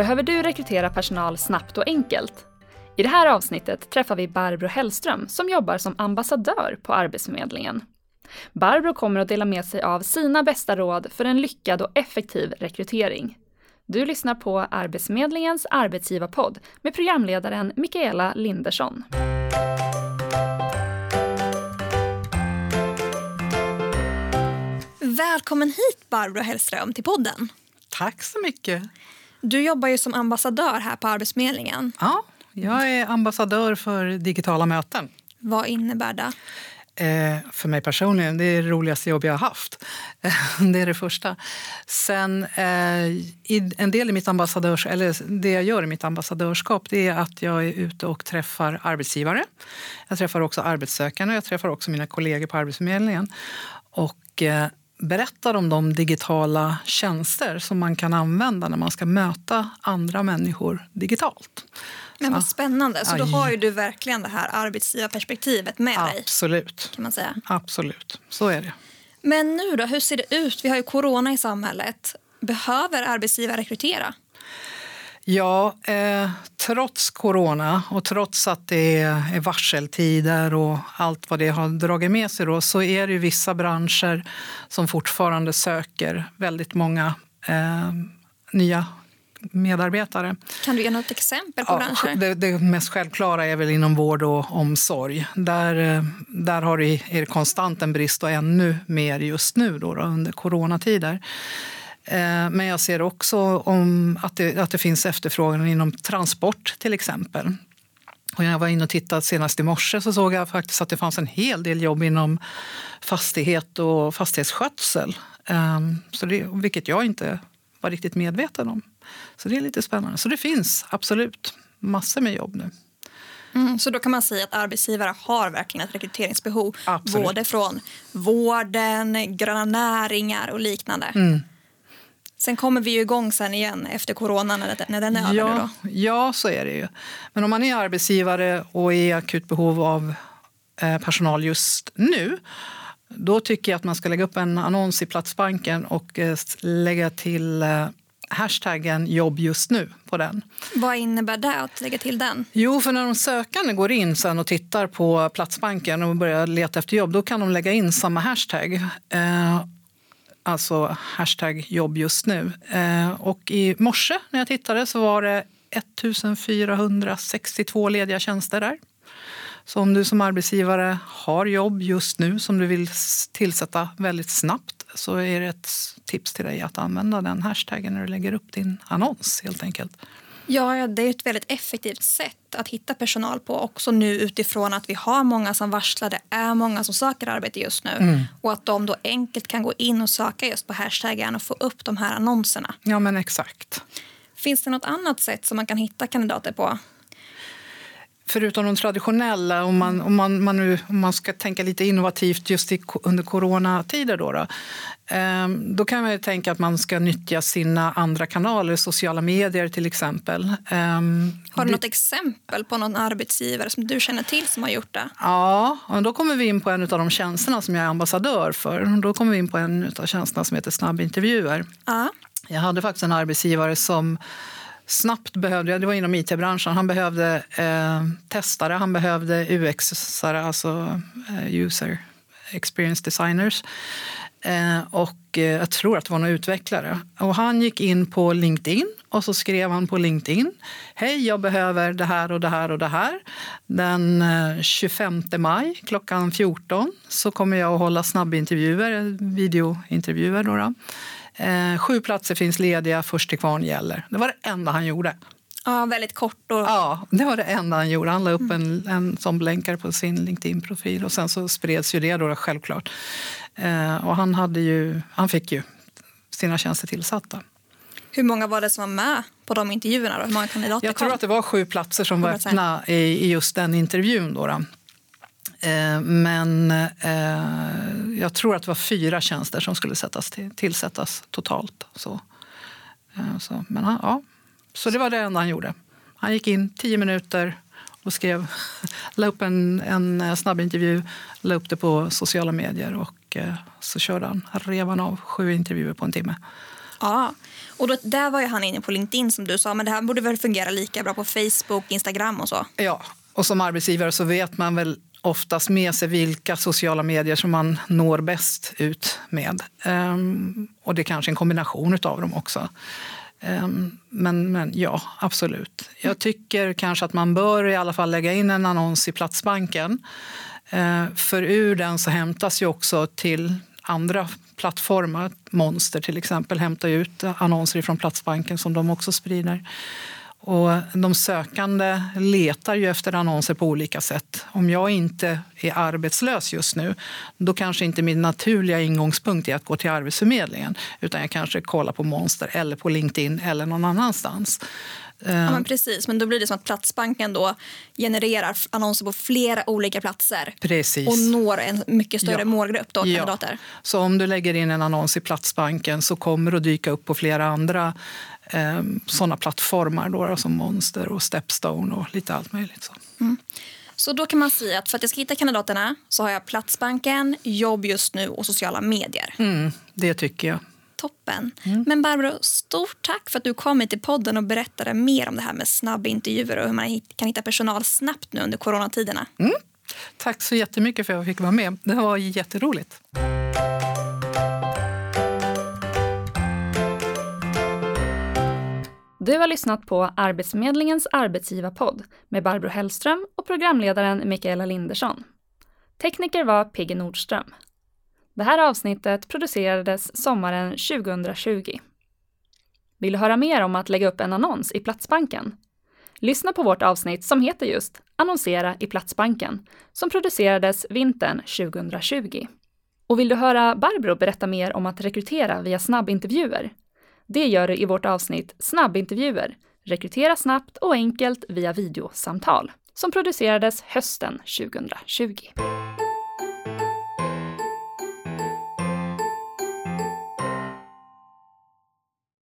Behöver du rekrytera personal snabbt och enkelt? I det här avsnittet träffar vi Barbro Hellström som jobbar som ambassadör på Arbetsförmedlingen. Barbro kommer att dela med sig av sina bästa råd för en lyckad och effektiv rekrytering. Du lyssnar på Arbetsförmedlingens arbetsgivarpodd med programledaren Mikaela Lindersson. Välkommen hit Barbro Hellström till podden. Tack så mycket. Du jobbar ju som ambassadör här på Arbetsförmedlingen. Ja, jag är ambassadör för digitala möten. Vad innebär det? Eh, för mig personligen, det är det roligaste jobb jag har haft. det är det första. Sen, eh, en del i mitt ambassadörs, eller det jag gör i mitt ambassadörskap det är att jag är ute och träffar arbetsgivare. Jag träffar också arbetssökande jag träffar också mina kollegor på Arbetsförmedlingen. Och, eh, berättar om de digitala tjänster som man kan använda när man ska möta andra människor digitalt. Men vad spännande. Så då har ju du verkligen det här arbetsgivarperspektivet med Absolut. dig. Absolut. Kan man säga. Absolut. Så är det. Men nu då, hur ser det ut? Vi har ju corona i samhället. Behöver arbetsgivare rekrytera? Ja, eh, trots corona och trots att det är varseltider och allt vad det har dragit med sig då, så är det vissa branscher som fortfarande söker väldigt många eh, nya medarbetare. Kan du ge något exempel på ja, branscher? Det, det, mest självklara är väl inom vård och omsorg. Där, eh, där har det, är det konstant en brist och ännu mer just nu då, då under coronatider. Eh, men jag ser också om att, det, att det finns efterfrågan inom transport till exempel. Och jag var inne och tittade senast i morse så såg jag faktiskt att det fanns en hel del jobb inom fastighet och fastighetsskötsel. Ehm, så det, vilket jag inte var riktigt medveten om. Så det är lite spännande. Så det finns absolut massor med jobb nu. Mm, så då kan man säga att arbetsgivare har verkligen ett rekryteringsbehov. Absolut. Både från vården, gröna näringar och liknande. Mm. Sen kommer vi ju igång sen igen efter corona när, när den är över. Ja, då. ja, så är det ju. Men om man är arbetsgivare och är i akut behov av eh, personal just nu då tycker jag att man ska lägga upp en annons i Platsbanken och eh, lägga till eh, hashtaggen jobb just nu på den. Vad innebär det att lägga till den? Jo, för när de sökande går in sen och tittar på Platsbanken och börjar leta efter jobb, då kan de lägga in samma hashtag. Alltså hashtag jobb just nu. Eh, och i morse när jag tittade så var det 1462 lediga tjänster där. Så om du som arbetsgivare har jobb just nu som du vill tillsätta väldigt snabbt så är det ett tips till dig att använda den hashtaggen när du lägger upp din annons helt enkelt. Ja, det är ett väldigt effektivt sätt att hitta personal på också nu utifrån att vi har många som varslar, det är många som söker arbete just nu mm. och att de då enkelt kan gå in och söka just på hashtaggen och få upp de här annonserna. Ja, men exakt. Finns det något annat sätt som man kan hitta kandidater på? Förutom de traditionella, om man, om man, man, nu, om man ska tänka lite innovativt just i, under coronatider, då, då, eh, då kan man tänka att man ska nyttja sina andra kanaler, sociala medier till exempel. Eh, har du något exempel på någon arbetsgivare som du känner till som har gjort det? Ja, och då kommer vi in på en av de tjänsterna som jag är ambassadör för. Då kommer vi in på en av tjänsterna som heter snabbintervjuer. Uh. Jag hade faktiskt en arbetsgivare som snabbt behövde, det var inom it-branschen, han behövde eh, testare, han behövde UX-are, alltså eh, user experience designers. Eh, och eh, jag tror att det var någon utvecklare. Och han gick in på LinkedIn och så skrev han på LinkedIn. Hej, jag behöver det här och det här och det här. Den eh, 25 maj klockan 14 så kommer jag att hålla snabbintervjuer, eh, videointervjuer. Då, då Eh, sju platser finns lediga, först till kvarn gäller. Det var det enda han gjorde. Ja, väldigt kort. Och... Ja, det var det enda han gjorde. Han la upp en, en sån blänkare på sin LinkedIn-profil och sen så spreds ju det då självklart. Eh, och han, hade ju, han fick ju sina tjänster tillsatta. Hur många var det som var med på de intervjuerna? Då? Hur många kandidater Jag tror kom? att det var sju platser som var öppna i, i just den intervjun. Då, då. Eh, men eh, jag tror att det var fyra tjänster som skulle sättas till, tillsättas totalt. Så, eh, så, men han, ja. så det var det enda han gjorde. Han gick in tio minuter och skrev, la upp en, en snabbintervju, la upp det på sociala medier och så körde han, rev han av sju intervjuer på en timme. Ja, och då, där var ju han inne på LinkedIn som du sa, men det här borde väl fungera lika bra på Facebook, Instagram och så? Ja, och som arbetsgivare så vet man väl oftast med sig vilka sociala medier som man når bäst ut med. Um, och det är kanske en kombination av dem också. Um, men, men ja, absolut. Jag tycker kanske att man bör i alla fall lägga in en annons i Platsbanken. Uh, för ur den så hämtas ju också till andra plattformar, Monster till exempel, hämtar ut annonser från Platsbanken som de också sprider. Och de sökande letar ju efter annonser på olika sätt. Om jag inte är arbetslös just nu, då kanske inte min naturliga ingångspunkt är att gå till Arbetsförmedlingen, utan jag kanske kollar på Monster eller på LinkedIn eller någon annanstans. Ja, men precis, men då blir det som att Platsbanken då genererar annonser på flera olika platser precis. och når en mycket större ja. målgrupp då, kandidater. Ja. Så om du lägger in en annons i Platsbanken så kommer det att dyka upp på flera andra eh, sådana plattformar då, som Monster och Stepstone och lite allt möjligt. Så. Mm. Så då kan man säga att för att jag ska hitta kandidaterna så har jag Platsbanken, jobb just nu och sociala medier. Mm, det tycker jag. Toppen. Mm. Men Barbro, stort tack för att du kom hit till podden och berättade mer om det här med snabbintervjuer och hur man kan hitta personal snabbt nu under coronatiderna. Mm. Tack så jättemycket för att jag fick vara med. Det var jätteroligt. Du har lyssnat på Arbetsförmedlingens arbetsgivarpodd med Barbro Hellström och programledaren Mikaela Lindersson. Tekniker var Pigge Nordström. Det här avsnittet producerades sommaren 2020. Vill du höra mer om att lägga upp en annons i Platsbanken? Lyssna på vårt avsnitt som heter just Annonsera i Platsbanken, som producerades vintern 2020. Och vill du höra Barbro berätta mer om att rekrytera via snabbintervjuer? Det gör du i vårt avsnitt Snabbintervjuer, rekrytera snabbt och enkelt via videosamtal, som producerades hösten 2020.